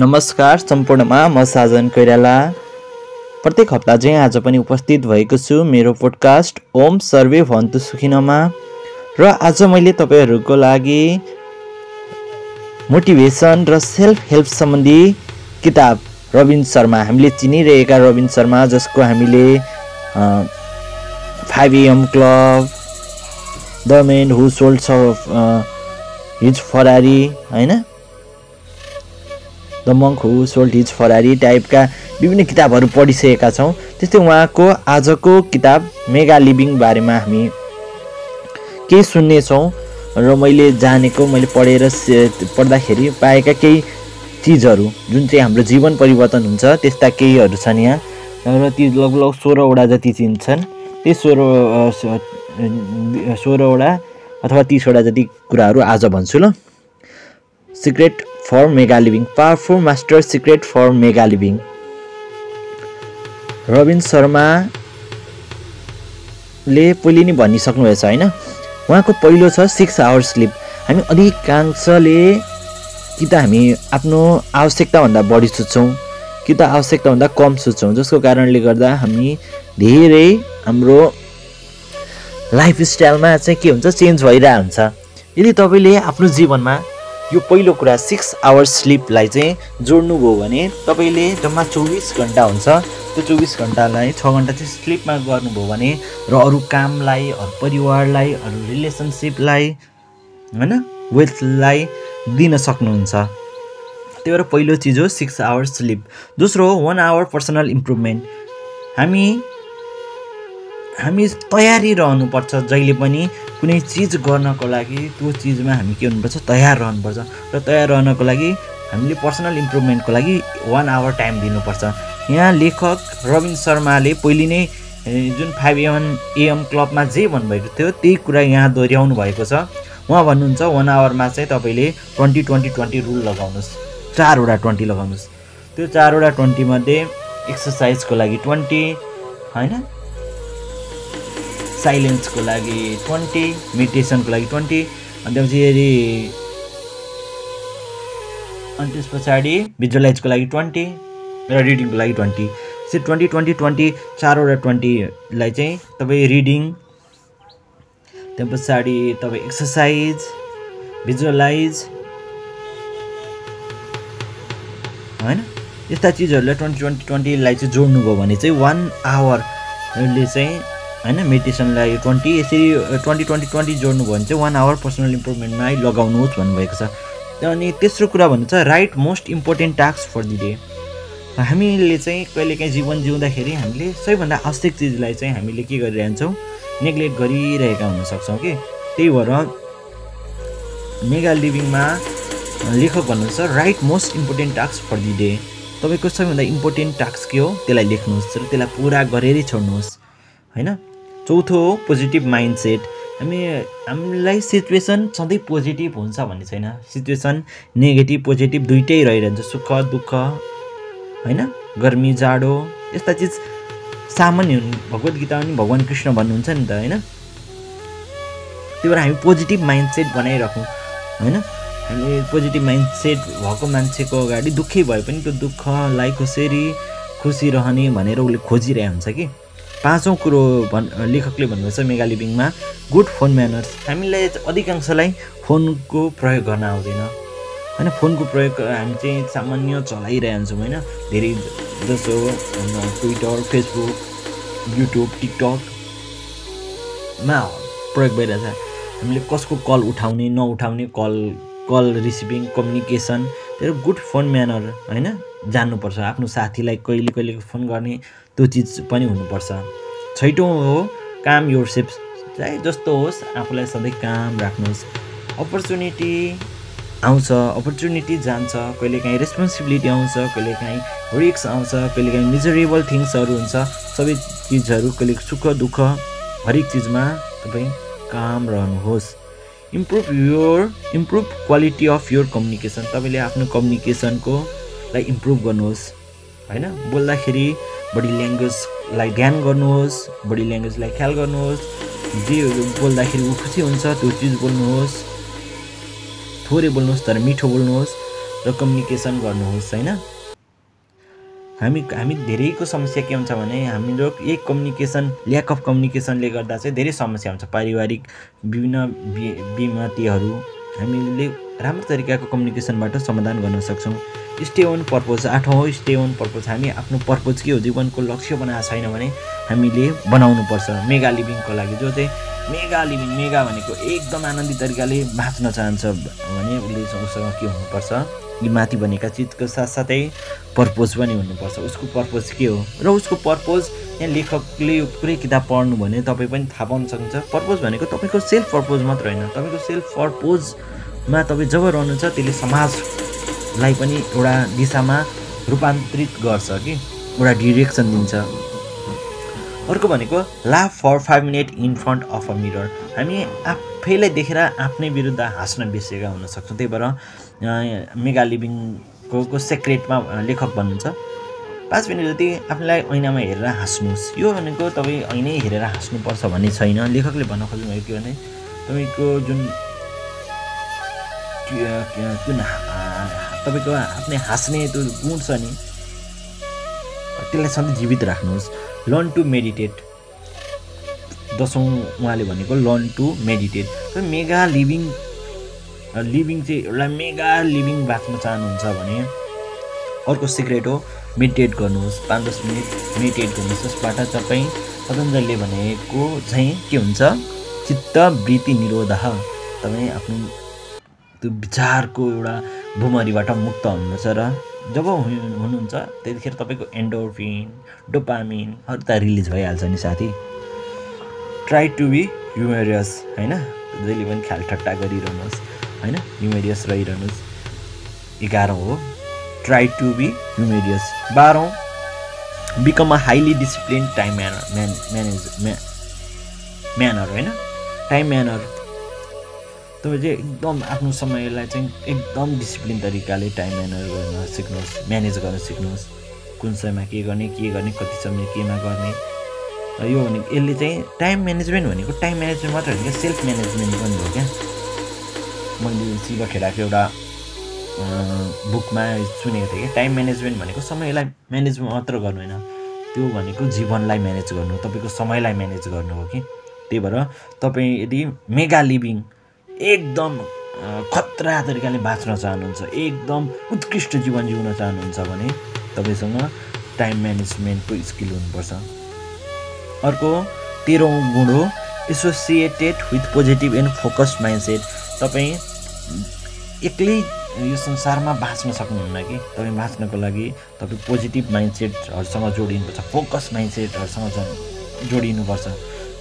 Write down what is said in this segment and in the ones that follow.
नमस्कार सम्पूर्णमा म साजन कोइराला प्रत्येक हप्ता चाहिँ आज पनि उपस्थित भएको छु मेरो पोडकास्ट ओम सर्वे भन्तु सुखिनमा। र आज मैले तपाईँहरूको लागि मोटिभेसन र सेल्फ हेल्प सम्बन्धी किताब रविन शर्मा हामीले चिनिरहेका रविन शर्मा जसको हामीले five AM club the man who sold his Ferrari होइन? The monk who sold his Ferrari टाइपका विभिन्न किताबहरू पढिसकेका छौँ। त्यस्तै उहाँको आजको किताब मेगा लिभिङ बारेमा हामी केही सुन्नेछौँ र मैले जानेको मैले पढेर पढ्दाखेरि पाएका केही चिजहरू जुन चाहिँ हाम्रो जीवन परिवर्तन हुन्छ त्यस्ता केहीहरू छन् यहाँ। र ती लगभग सोह्रवटा जति चिज छन् त्यही सोह्र सोह्रवटा अथवा तिसवटा जति कुराहरू आज भन्छु ल। Secret for mega living powerful master secret for mega living Robin शर्माले पहिले नै भनिसक्नुभएछ होइन? उहाँको पहिलो छ सिक्स आवर्स स्लिप हामी अधिकांशले कि त हामी आफ्नो आवश्यकताभन्दा बढी सुत्छौँ कि त आवश्यकताभन्दा कम सुत्छौँ जसको कारणले गर्दा हामी धेरै हाम्रो लाइफस्टाइलमा चाहिँ के हुन्छ चेन्ज भइरहेको हुन्छ। यदि तपाईँले आफ्नो जीवनमा यो पहिलो कुरा सिक्स आवर्स स्लिपलाई चाहिँ जोड्नुभयो भने तपाईँले जम्मा चौबिस घन्टा हुन्छ। त्यो चौबिस घन्टालाई छ घन्टा चाहिँ स्लिपमा गर्नुभयो भने र अरू कामलाई अरू परिवारलाई अरू रिलेसनसिपलाई होइन वेल्थलाई दिन सक्नुहुन्छ। त्यही भएर पहिलो चिज हो सिक्स आवर्स स्लिप दोस्रो हो वान आवर पर्सनल इम्प्रुभमेन्ट हामी हामी तयारी रहनुपर्छ जहिले पनि कुनै चिज गर्नको लागि त्यो चिजमा हामी के हुनुपर्छ तयार रहनुपर्छ। र तयार रहनको लागि हामीले पर्सनल इम्प्रुभमेन्टको लागि वान आवर टाइम दिनुपर्छ। यहाँ लेखक रविन शर्माले पहिले नै जुन फाइभ एम एएम क्लबमा जे भन्नुभएको थियो त्यही कुरा यहाँ दोहोऱ्याउनु भएको छ। उहाँ भन्नुहुन्छ वान आवरमा चाहिँ तपाईँले ट्वेन्टी ट्वेन्टी ट्वेन्टी रुल लगाउनुहोस्। चारवटा ट्वेन्टी लगाउनुहोस्। त्यो चारवटा ट्वेन्टीमध्ये एक्सर्साइजको लागि ट्वेन्टी होइन? साइलेन्सको लागि ट्वेन्टी मेडिटेसनको लागि ट्वेन्टी अनि त्यसपछि अनि त्यस पछाडि भिजुअलाइजको लागि ट्वेन्टी र रिडिङको लागि ट्वेन्टी। चाहिँ ट्वेन्टी ट्वेन्टी ट्वेन्टी चारवटा ट्वेन्टीलाई चाहिँ तपाईँ रिडिङ त्यहाँ पछाडि तपाईँ एक्सर्साइज भिजुअलाइज होइन? यस्ता चिजहरूलाई ट्वेन्टी ट्वेन्टी ट्वेन्टीलाई चाहिँ जोड्नुभयो भने चाहिँ वान आवरले चाहिँ होइन मेडिटेसनलाई ट्वेन्टी यसरी ट्वेन्टी ट्वेन्टी ट्वेन्टी जोड्नुभयो भने चाहिँ वान आवर पर्सनल इम्प्रुभमेन्टमा लगाउनुहोस् भन्नुभएको छ। अनि तेस्रो कुरा भन्नु छ write most important task for the day हामीले चाहिँ कहिलेकाहीँ जीवन जिउँदाखेरि हामीले सबैभन्दा आवश्यक चिजलाई चाहिँ हामीले के गरिरहन्छौँ? नेग्लेक्ट गरिरहेका हुनसक्छौँ कि त्यही भएर मेगा लिभिङमा लेखक भन्नुहुन्छ write most important task for the day तपाईँको सबैभन्दा इम्पोर्टेन्ट टास्क के हो? त्यसलाई लेख्नुहोस् र त्यसलाई पुरा गरेरै छोड्नुहोस् होइन? चौथो हो पोजिटिभ माइन्ड सेट हामी हामीलाई सिचुएसन सधैँ पोजिटिभ हुन्छ भन्ने छैन। सिचुएसन नेगेटिभ पोजिटिभ दुइटै रहिरहन्छ। सुख दुःख होइन? गर्मी जाडो यस्ता चिज सामान्य हुन्। भगवद् गीता पनि भगवान् कृष्ण भन्नुहुन्छ नि त होइन? त्यही भएर हामी पोजिटिभ माइन्ड सेट बनाइराखौँ होइन? हामी पोजिटिभ माइन्ड सेट भएको मान्छेको अगाडि दुःखै भए पनि त्यो दुःखलाई कसरी खुसी रहने भनेर उसले खोजिरहेको हुन्छ कि? पाँचौँ कुरो भन् लेखकले भन्नुहुन्छ मेगा लिभिङमा गुड फोन म्यानर्स हामीलाई अधिकांशलाई फोनको प्रयोग गर्न आउँदैन। होइन फोनको प्रयोग हामी चाहिँ सामान्य चलाइरहन्छौँ होइन? धेरै जसो ट्विटर फेसबुक युट्युब टिकटकमा प्रयोग भइरहेछ। हामीले कसको कल उठाउने नउठाउने कल कल रिसिभिङ कम्युनिकेसन त्यो गुड फोन म्यानर होइन? जान्नुपर्छ। आफ्नो साथीलाई कहिले कहिले फोन गर्ने त्यो चिज पनि हुनुपर्छ। छैटौँ हो काम योर सेप चाहे जस्तो होस् आफूलाई सधैँ काम राख्नुहोस्। अपर्च्युनिटी आउँछ अपर्च्युनिटी जान्छ कहिलेकाहीँ रेस्पोन्सिबिलिटी आउँछ कहिलेकाहीँ रिक्स आउँछ कहिलेकाहीँ मिजरेबल थिङ्सहरू हुन्छ सबै चिजहरू कहिले सुख दुःख हरेक चिजमा तपाईँ काम रहनुहोस्। Improve your improve quality of your communication तपाईँले आफ्नो कम्युनिकेसनको लाई इम्प्रुभ गर्नुहोस्। होइन? बोल्दाखेरि बडी ल्याङ्ग्वेजलाई ध्यान गर्नुहोस् बडी ल्याङ्ग्वेजलाई ख्याल गर्नुहोस् जे बोल्दाखेरि ऊ खुसी हुन्छ त्यो चिज बोल्नुहोस् थोरै बोल्नुहोस् तर मिठो बोल्नुहोस् र कम्युनिकेसन गर्नुहोस् होइन? हामी हामी धेरैको समस्या के हुन्छ भने हाम्रो यही कम्युनिकेसन ल्याक अफ कम्युनिकेसनले गर्दा चाहिँ धेरै समस्या हुन्छ। पारिवारिक विभिन्न बिमतीहरू हामीले राम्रो तरिकाको कम्युनिकेसनबाट समाधान गर्न सक्छौँ। स्टे ओन पर्पज आठौँ स्टे ओन पर्पज हामी आफ्नो पर्पज के हो? जीवनको लक्ष्य बनाएको छैन भने हामीले बनाउनुपर्छ। मेगा लिभिङको लागि जो चाहिँ मेगा लिभिङ मेगा भनेको एकदम आनन्दित तरिकाले बाँच्न चाहन्छ भने उसले उसँग के हुनुपर्छ? यी माथि भनेका चिजको साथसाथै पर्पोज पनि हुनुपर्छ। उसको पर्पोज के हो? र उसको पर्पोज यहाँ लेखकले पुरै किताब पढ्नु भने तपाईँ पनि थाहा पाउन सक्नुहुन्छ। पर्पोज भनेको तपाईँको सेल्फ पर्पोज मात्र होइन। तपाईँको सेल्फ पर्पोजमा तपाईँ जब रहनुहुन्छ त्यसले समाजलाई पनि एउटा दिशामा रूपान्तरित गर्छ कि? एउटा डिरेक्सन दिन्छ। अर्को भनेको लाभ for five minute in front of a mirror हामी आफैलाई देखेर आफ्नै विरुद्ध हाँस्न बिर्सेका हुनसक्छौँ। त्यही भएर मेगा लिभिङको को सेक्रेटमा लेखक भन्नुहुन्छ पाँच मिनट जति आफूलाई ऐनामा हेरेर हाँस्नुहोस्। यो भनेको तपाईँ ऐनै हेरेर हाँस्नुपर्छ भन्ने छैन। लेखकले भन्न खोज्नुभएको के भने तपाईँको जुन जुन तपाईँको आफ्नै हाँस्ने त्यो गुण छ नि त्यसलाई सधैँ जीवित राख्नुहोस्। लर्न टु मेडिटेट दसौँ उहाँले भनेको learn to meditate mega living living चाहिँ एउटा मेगा लिभिङ बाँच्न चाहनुहुन्छ भने अर्को सिक्रेट हो मेडिटेट गर्नुहोस्। पाँच दस मिनट मेडिटेट गर्नुहोस्। जसबाट तपाईँ पतञ्जलले भनेको चाहिँ के हुन्छ? चित्त वृत्ति निरोध। तपाईँ आफ्नो त्यो विचारको एउटा भुमरीबाट मुक्त हुनुहुन्छ र जब हुनुहुन्छ त्यतिखेर तपाईँको एन्डोर्फिन डोपामिनहरू त रिलिज भइहाल्छ नि साथी। ट्राई टु बी ह्युमेरियस होइन? जहिले पनि ख्याल ठट्टा गरिरहनुहोस् होइन? ह्युमेरियस रहिरहनुहोस्। एघारौँ हो। ट्राई टु बी ह्युमेरियस बाह्रौँ become a highly discipline time manner man manage म्या म्यानर होइन? टाइम म्यानर तपाईँ चाहिँ एकदम आफ्नो समयलाई चाहिँ एकदम डिसिप्लिन तरिकाले टाइम म्यानेज गर्न सिक्नुहोस् म्यानेज गर्न सिक्नुहोस्। कुन समयमा के गर्ने के गर्ने कति समय केमा गर्ने। र यो भनेको यसले चाहिँ टाइम म्यानेजमेन्ट भनेको टाइम म्यानेजमेन्ट मात्र होइन क्या सेल्फ म्यानेजमेन्ट पनि हो क्या। मैले शिव खेडाको एउटा बुकमा सुनेको थिएँ कि टाइम म्यानेजमेन्ट भनेको समयलाई म्यानेज मात्र गर्नु होइन। त्यो भनेको जीवनलाई म्यानेज गर्नु तपाईँको समयलाई म्यानेज गर्नु हो कि। त्यही भएर तपाईँ यदि मेगा लिभिङ एकदम खतरा तरिकाले बाँच्न चाहनुहुन्छ एकदम उत्कृष्ट जीवन जिउन चाहनुहुन्छ भने तपाईँसँग टाइम म्यानेजमेन्टको स्किल हुनुपर्छ। अर्को तेह्रौँ गुण हो associated with positive and focused mindset तपाईँ एक्लै यो संसारमा बाँच्न सक्नुहुन्न कि? तपाईँ बाँच्नको लागि तपाईँ पोजिटिभ माइन्डसेटहरूसँग जोडिनुपर्छ फोकस माइन्डसेटहरूसँग जोडिनुपर्छ।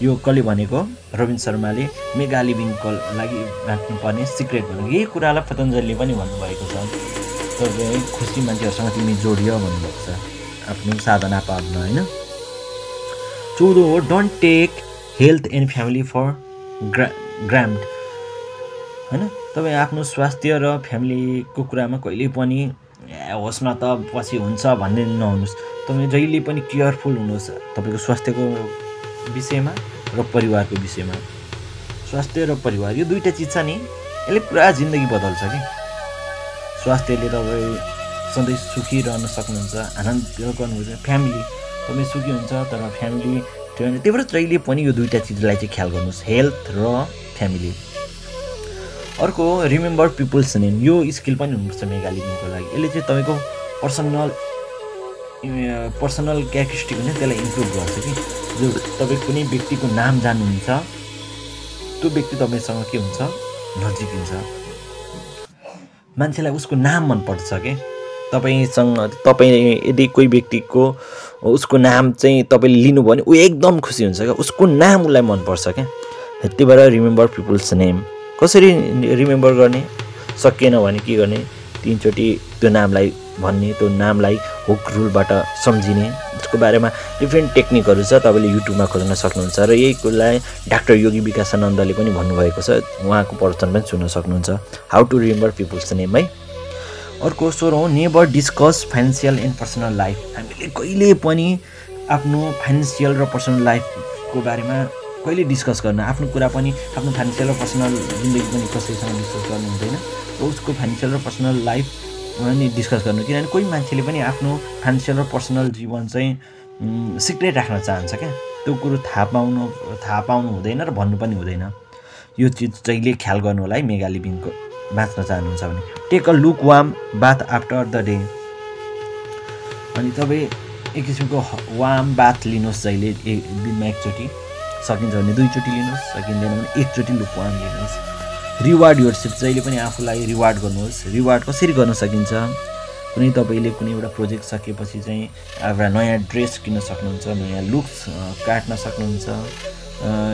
यो कसले भनेको रविन्द्र शर्माले मेगा लिभिङको लागि राख्नुपर्ने सिक्रेट भनेको यही कुरालाई पतञ्जलीले पनि भन्नुभएको छ। तपाईँ खुसी मान्छेहरूसँग तिमी जोडियो भन्नुभएको छ। आफ्नो साधना पार्न होइन? चौधौँ हो don't take health and family for ग्रा ग्राम्ड होइन? तपाईँ आफ्नो स्वास्थ्य र फ्यामिलीको कुरामा कहिले पनि होस् न त पछि हुन्छ भन्ने नहुनुहोस्। तपाईँ जहिले पनि केयरफुल हुनुहोस्। तपाईँको स्वास्थ्यको विषयमा र परिवारको विषयमा? स्वास्थ्य र परिवार यो दुइटा चिज छ नि। यसले पुरा जिन्दगी बदल्छ कि। स्वास्थ्यले तपाईँ सधैँ सुखी रहन सक्नुहुन्छ आनन्द गर्नुहुन्छ फ्यामिली तपाईँ सुखी हुन्छ तर फ्यामिली त्यही भएर जहिले पनि यो दुइटा चिजलाई चाहिँ ख्याल गर्नुहोस्। हेल्थ र फ्यामिली। अर्को रिमेम्बर पिपुल्स नेम यो स्किल पनि हुनुपर्छ मेगा लिभिङको लागि। यसले चाहिँ तपाईँको पर्सनल पर्सनल क्यारेक्टरिस्टिक हुन्छ त्यसलाई इम्प्रुभ गर्छ कि? जो तपाईँ कुनै व्यक्तिको नाम जान्नुहुन्छ त्यो व्यक्ति तपाईँसँग के हुन्छ? नजिकिन्छ मान्छेलाई उसको नाम मनपर्छ कि? तपाईँसँग तपाईँ यदि कोही व्यक्तिको उसको नाम चाहिँ तपाईँले लिनुभयो भने ऊ एकदम खुसी हुन्छ क्या। उसको नाम उसलाई मनपर्छ क्या। त्यही भएर रिमेम्बर पिपुल्स नेम कसरी रिमेम्बर गर्ने? सकिएन भने के गर्ने? तिनचोटि त्यो नामलाई भन्ने त्यो नामलाई हुक रुलबाट सम्झिने। त्यसको बारेमा डिफ्रेन्ट टेक्निकहरू छ तपाईँले युट्युबमा खोज्न सक्नुहुन्छ र यही कुरालाई डाक्टर योगी विकासानन्दले पनि भन्नुभएको छ। उहाँको प्रवचन पनि सुन्न सक्नुहुन्छ। How to remember people's name है? अर्को सोह्रौँ never discuss financial and personal life हामीले कहिले पनि आफ्नो फाइनेन्सियल र पर्सनल लाइफको बारेमा कहिले डिस्कस गर्न आफ्नो कुरा पनि आफ्नो फाइनेन्सियल र पर्सनल जिन्दगी पनि कसैसँग डिस्कस गर्नु हुँदैन। उसको फाइनेन्सियल र पर्सनल लाइफ नि डिस्कस गर्नु। किनभने कोही मान्छेले पनि आफ्नो फाइनेन्सियल र पर्सनल जीवन चाहिँ सिक्रेट राख्न चाहन्छ क्या। त्यो कुरो थाहा पाउनु थाहा पाउनु हुँदैन र भन्नु पनि हुँदैन। यो चिज जहिले ख्याल गर्नु होला है मेगा लिभिङको बाँच्न चाहनुहुन्छ भने। टेक अ लुक वाम बाथ आफ्टर द डे अनि तपाईँ एक किसिमको वाम बाथ लिनुहोस् जहिले एक दिनमा एकचोटि सकिन्छ भने दुईचोटि लिनुहोस् सकिँदैन भने एकचोटि लुक वाम लिनुहोस्। रिवार्ड योरसेल्फ जहिले पनि आफूलाई रिवार्ड गर्नुहोस्। रिवार्ड कसरी गर्न सकिन्छ? कुनै तपाईँले कुनै एउटा प्रोजेक्ट सकेपछि चाहिँ एउटा नयाँ ड्रेस किन्न सक्नुहुन्छ नयाँ लुक्स काट्न सक्नुहुन्छ।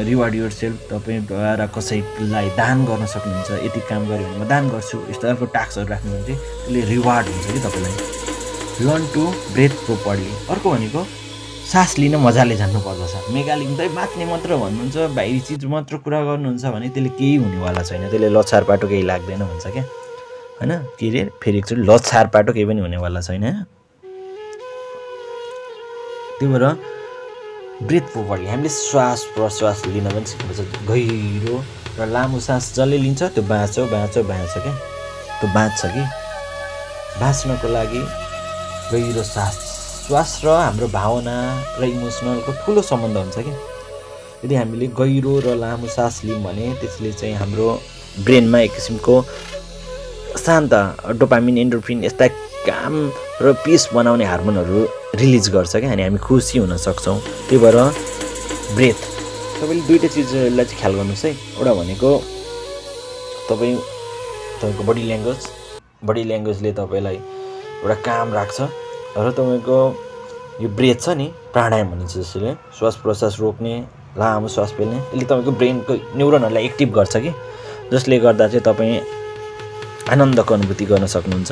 रिवार्ड सेल्फ तपाईँद्वारा कसैलाई दान गर्न सक्नुहुन्छ। यति काम गऱ्यो भने म दान गर्छु। यस्तो अर्को टास्कहरू राख्नु त्यसले रिवार्ड हुन्छ कि तपाईँलाई। लर्न टु ब्रेथ प्रोपरली अर्को भनेको सास लिन मजाले जान्नु पर्दछ मेगालिङ त बाँच्ने मात्र भन्नुहुन्छ बाहिरी चिज मात्र कुरा गर्नुहुन्छ भने त्यसले केही हुनेवाला छैन। त्यसले लछार पाटो केही लाग्दैन भन्छ क्या। होइन? के अरे? फेरि एकचोटि लछार पाटो केही पनि हुनेवाला छैन। त्यही भएर ब्रेथ प्रोपरली हामीले श्वास प्रश्वास लिन पनि सिक्नुपर्छ। गहिरो र लामो सास जसले लिन्छ त्यो बाँच्यो बाँच्यो बाँच्छ क्या। त्यो बाँच्छ कि? बाँच्नको लागि गहिरो सास श्वास र हाम्रो भावना र इमोसनलको ठुलो सम्बन्ध हुन्छ क्या। यदि हामीले गहिरो र लामो सास लियौँ भने त्यसले चाहिँ हाम्रो ब्रेनमा एक किसिमको शान्त डोपामिन इन्डोर्फिन यस्ता काम र पिस बनाउने हार्मोनहरू रिलिज गर्छ क्या अनि हामी खुसी हुन सक्छौँ। त्यही भएर ब्रेथ। तपाईँले दुइटै चिजलाई चाहिँ ख्याल गर्नुहोस् है। एउटा भनेको तपाईँ तपाईँको बडी ल्याङ्ग्वेज। बडी ल्याङ्ग्वेजले तपाईँलाई एउटा काम राख्छ। र तपाईँको यो ब्रेथ छ नि प्राणायाम भनिन्छ जसले श्वास प्रश्वास रोक्ने लामो श्वास फेल्ने यसले तपाईँको ब्रेनको न्युरोनहरूलाई एक्टिभ गर्छ कि जसले गर्दा चाहिँ तपाईँ आनन्दको अनुभूति गर्न सक्नुहुन्छ।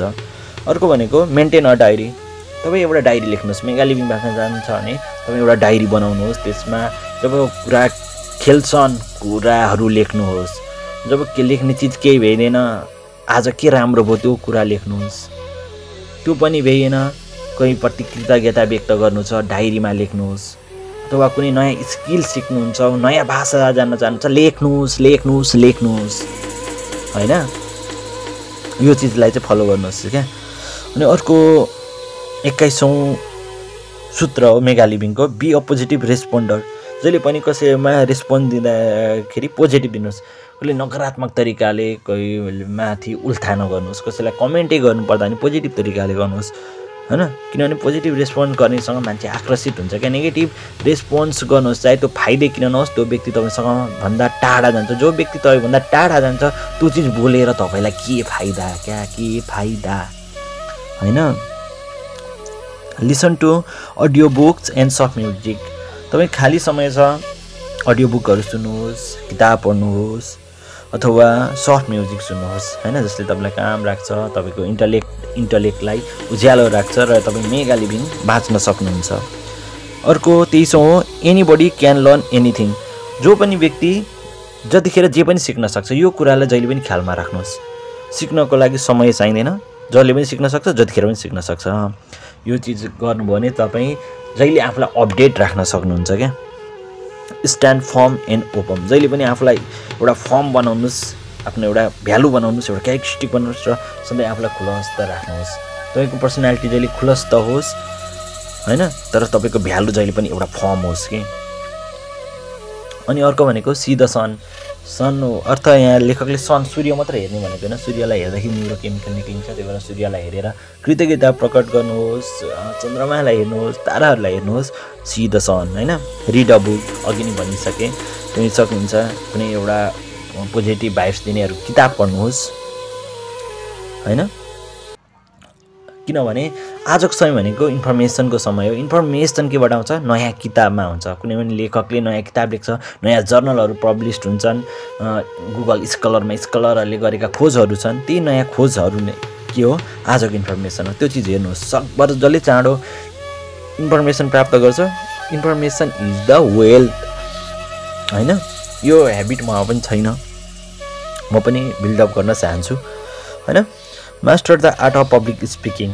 अर्को भनेको मेन्टेन अ डायरी तपाईँ एउटा डायरी लेख्नुहोस्। मेगा लिभिङ बाँच्न जान्छ भने तपाईँ एउटा डायरी बनाउनुहोस्। त्यसमा जब कुरा खेल्छन् कुराहरू लेख्नुहोस्। जब के लेख्ने चिज केही भइँदैन आज के राम्रो भयो त्यो कुरा लेख्नुहोस्। त्यो पनि भइएन। कोही प्रति कृतज्ञता व्यक्त गर्नु छ डायरीमा लेख्नुहोस् अथवा कुनै नयाँ स्किल सिक्नुहुन्छ नयाँ भाषा जान्न चाहनुहुन्छ लेख्नुहोस् लेख्नुहोस् लेख्नुहोस्। होइन? यो चिजलाई चाहिँ फलो गर्नुहोस् क्या। अनि अर्को एक्काइसौँ सूत्र हो मेगा लिभिङको बी अ पोजिटिभ रेस्पोन्डर जहिले पनि कसैमा रेस्पोन्स दिँदाखेरि पोजिटिभ दिनुहोस्। कसले नकारात्मक तरिकाले कोही माथि उल्था नगर्नुहोस् कसैलाई कमेन्टै गर्नुपर्दा पनि पोजिटिभ तरिकाले गर्नुहोस्। होइन? किनभने पोजिटिभ रेस्पोन्स गर्नेसँग मान्छे आकर्षित हुन्छ। क्या नेगेटिभ रेस्पोन्स गर्नुहोस् चाहे त्यो फाइदै किन नहोस् त्यो व्यक्ति तपाईँसँग भन्दा टाढा जान्छ। जो व्यक्ति तपाईँभन्दा टाढा जान्छ त्यो चिज बोलेर तपाईँलाई के फाइदा? क्या के फाइदा? होइन? Listen to audio books and soft music तपाईँ खाली समय छ अडियो बुकहरू सुन्नुहोस् किताब पढ्नुहोस्। अथवा सफ्ट म्युजिक सुन्नुहोस् होइन? जसले तपाईँलाई काम राख्छ तपाईँको इन्टलेक्ट इन्टलेक्टलाई उज्यालो राख्छ र तपाईँ मेगा लिभिङ बाँच्न सक्नुहुन्छ। अर्को तेइसौँ हो anybody can learn anything जो पनि व्यक्ति जतिखेर जे पनि सिक्न सक्छ यो कुरालाई जहिले पनि ख्यालमा राख्नुहोस्। सिक्नको लागि समय चाहिँदैन। जसले पनि सिक्न सक्छ जतिखेर पनि सिक्न सक्छ। यो चिज गर्नुभयो भने तपाईँ जहिले आफूलाई अपडेट राख्न सक्नुहुन्छ क्या? स्ट्यान्ड फर्म एन्ड ओपन जहिले पनि आफूलाई एउटा फर्म बनाउनुहोस् आफ्नो एउटा भ्यालु बनाउनुहोस् एउटा क्यारेक्टरिस्टिक बनाउनुहोस् र सधैँ आफूलाई खुलस्त राख्नुहोस्। तपाईँको पर्सनालिटी जहिले खुलस्त होस् होइन? तर तपाईँको भ्यालु जहिले पनि एउटा फर्म होस् कि? अनि अर्को भनेको सिधा सन। सन अर्थ यहाँ लेखकले सन सूर्य मात्र हेर्ने भनेको होइन। सूर्यलाई हेर्दाखेरि न्युरो केमिकल निक्लिन्छ त्यही भएर सूर्यलाई हेरेर कृतज्ञता प्रकट गर्नुहोस् चन्द्रमालाई हेर्नुहोस् ताराहरूलाई हेर्नुहोस् सी द सन होइन? रिड अ बुक अघि नै भनिसकेँ। पनि सक्नुहुन्छ कुनै एउटा पोजिटिभ भाइब्स दिनेहरू किताब पढ्नुहोस् होइन? किनभने आजको समय भनेको इन्फर्मेसनको समय हो। इन्फर्मेसन केबाट आउँछ? नयाँ किताबमा हुन्छ कुनै पनि लेखकले नयाँ किताब लेख्छ नयाँ जर्नलहरू पब्लिस्ड हुन्छन् गुगल स्कलरमा स्कलरहरूले गरेका खोजहरू छन्। ती नयाँ खोजहरू नै के हो? आजको इन्फर्मेसन हो। त्यो चिज हेर्नुहोस्। सकभर जसले चाँडो इन्फर्मेसन प्राप्त गर्छ। इन्फर्मेसन इज द वेल्थ होइन? यो हेबिट ममा पनि छैन। म पनि बिल्डअप गर्न चाहन्छु। होइन? Master the art of public speaking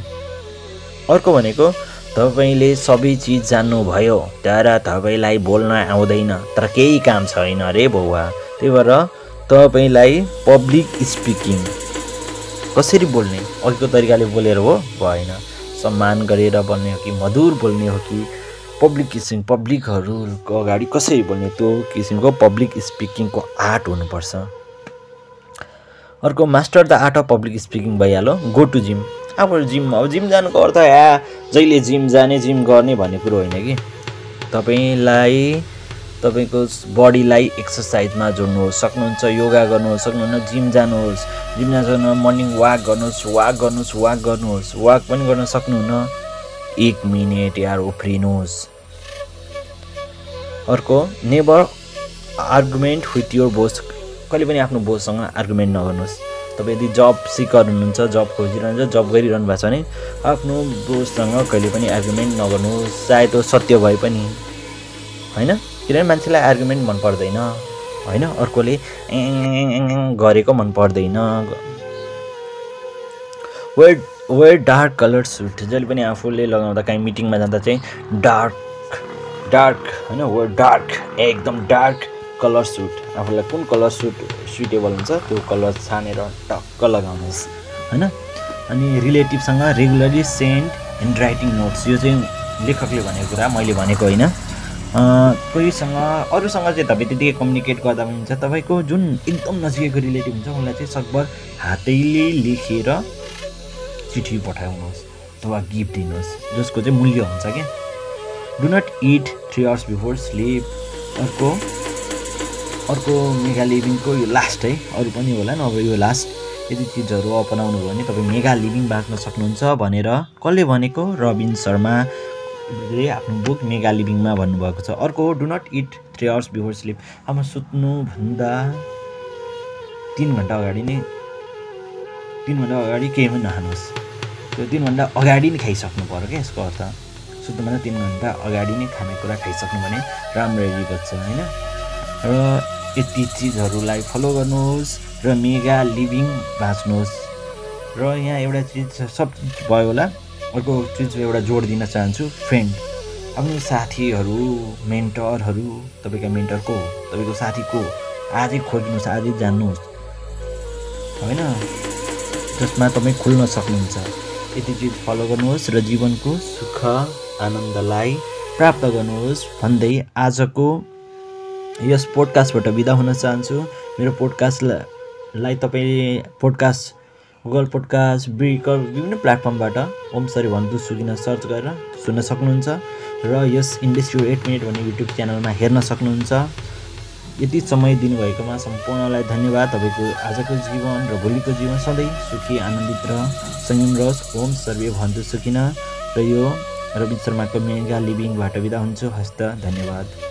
अर्को भनेको तपाईँले सबै चिज जान्नुभयो तर तपाईँलाई बोल्न आउँदैन तर केही काम छैन रे बौवा। त्यही भएर तपाईँलाई पब्लिक स्पिकिङ कसरी बोल्ने? अघिको तरिकाले बोलेर हो? भएन। सम्मान गरेर बोल्ने हो कि मधुर बोल्ने हो कि पब्लिक किसिम पब्लिकहरूको अगाडि कसरी बोल्ने? त्यो किसिमको पब्लिक स्पिकिङको आर्ट हुनुपर्छ। अर्को master the art of public speaking भइहाल्यो। गो टु जिम अब जिम अब जिम जानुको अर्थ या जहिले जिम जाने जिम गर्ने भन्ने कुरो होइन कि? तपाईँलाई तपाईँको बडीलाई एक्सर्साइजमा जोड्नुहोस् सक्नुहुन्छ योगा गर्नुहोस् सक्नुहुन्न जिम जानुहोस् जिम जानु मर्निङ वाक गर्नुहोस् वाक गर्नुहोस् वाक गर्नुहोस् वाक पनि गर्न सक्नुहुन्न। एक मिनट यार उफ्रिनुहोस्। अर्को never argument with your boss कहिले पनि आफ्नो बोससँग आर्गुमेन्ट नगर्नुहोस्। तपाईँ यदि जब सिकर हुनुहुन्छ जब खोजिरहनुहुन्छ जब गरिरहनु भएको छ भने आफ्नो बोससँग कहिले पनि आर्गुमेन्ट नगर्नुहोस् चाहे त्यो सत्य भए पनि। होइन? किनभने मान्छेलाई आर्गुमेन्ट मन पर्दैन। होइन? अर्कोले गरेको मन पर्दैन। Wear wear dark colour suit जहिले पनि आफूले लगाउँदा काहीँ मिटिङमा जाँदा चाहिँ डार्क डार्क होइन? वेयर डार्क एकदम डार्क कलर सुट। आफूलाई कुन कलर सुट सुइटेबल हुन्छ त्यो कलर छानेर टक्क लगाउनुहोस् होइन? अनि रिलेटिभसँग regularly send hand writing notes यो चाहिँ लेखकले भनेको कुरा मैले भनेको होइन। कोहीसँग अरूसँग चाहिँ तपाईँ त्यतिकै कम्युनिकेट गर्दा पनि हुन्छ। तपाईँको जुन एकदम नजिकैको रिलेटिभ हुन्छ उसलाई चाहिँ सकभर हातैले लेखेर चिठी पठाउनुहोस् अथवा गिफ्ट दिनुहोस् जसको चाहिँ मूल्य हुन्छ क्या। Do not eat three hours before sleep अर्को अर्को मेगा लिभिङको यो लास्ट है अरू पनि होला नि अब यो लास्ट यदि चिजहरू अपनाउनु भयो भने तपाईँ मेगा लिभिङ बाँच्न सक्नुहुन्छ भनेर कसले भनेको? रबिन शर्मा ले आफ्नो बुक मेगा लिभिङमा भन्नुभएको छ। अर्को do not eat three hours before sleep अब सुत्नुभन्दा तिन घन्टा अगाडि नै तिन घन्टा अगाडि केही पनि नखानुहोस्। त्यो तिन घन्टा अगाडि नै खाइसक्नु पऱ्यो क्या यसको अर्थ। सुत्नुभन्दा तिन घन्टा अगाडि नै खानेकुरा खाइसक्नु भने राम्ररी बच्छ होइन? र यति चिजहरूलाई फलो गर्नुहोस् र मेगा लिभिङ बाँच्नुहोस्। र यहाँ एउटा चिज सब भयो होला। अर्को चिज एउटा जोड दिन चाहन्छु फ्रेन्ड आफ्नो साथीहरू मेन्टरहरू तपाईँको मेन्टर को तपाईँको साथी को आजै खोज्नुहोस् आजै जान्नुहोस्। होइन? जसमा तपाईँ खुल्न सक्नुहुन्छ। यति चिज फलो गर्नुहोस् र जीवनको सुख आनन्दलाई प्राप्त गर्नुहोस्। भन्दै आजको यस पोडकास्टबाट बिदा हुन चाहन्छु। मेरो पोडकास्टलाई तपाईँ पोडकास्ट गुगल पोडकास्ट ब्रिकर विभिन्न प्लेटफर्मबाट ओम सरी भन्नु सुकिन सर्च गरेर सुन्न सक्नुहुन्छ र यस इन्डस्ट्री एट मिनट भन्ने युट्युब च्यानलमा हेर्न सक्नुहुन्छ। यति समय दिनुभएकोमा सम्पूर्णलाई धन्यवाद। तपाईँको आजको जीवन र भोलिको जीवन सधैँ सुखी आनन्दित र संयम रहोस्। ओम सर्वे भन्छु सुकिन। र यो रविन्द्र शर्माको मेगा लिभिङबाट बिदा हुन्छु। हस्त धन्यवाद।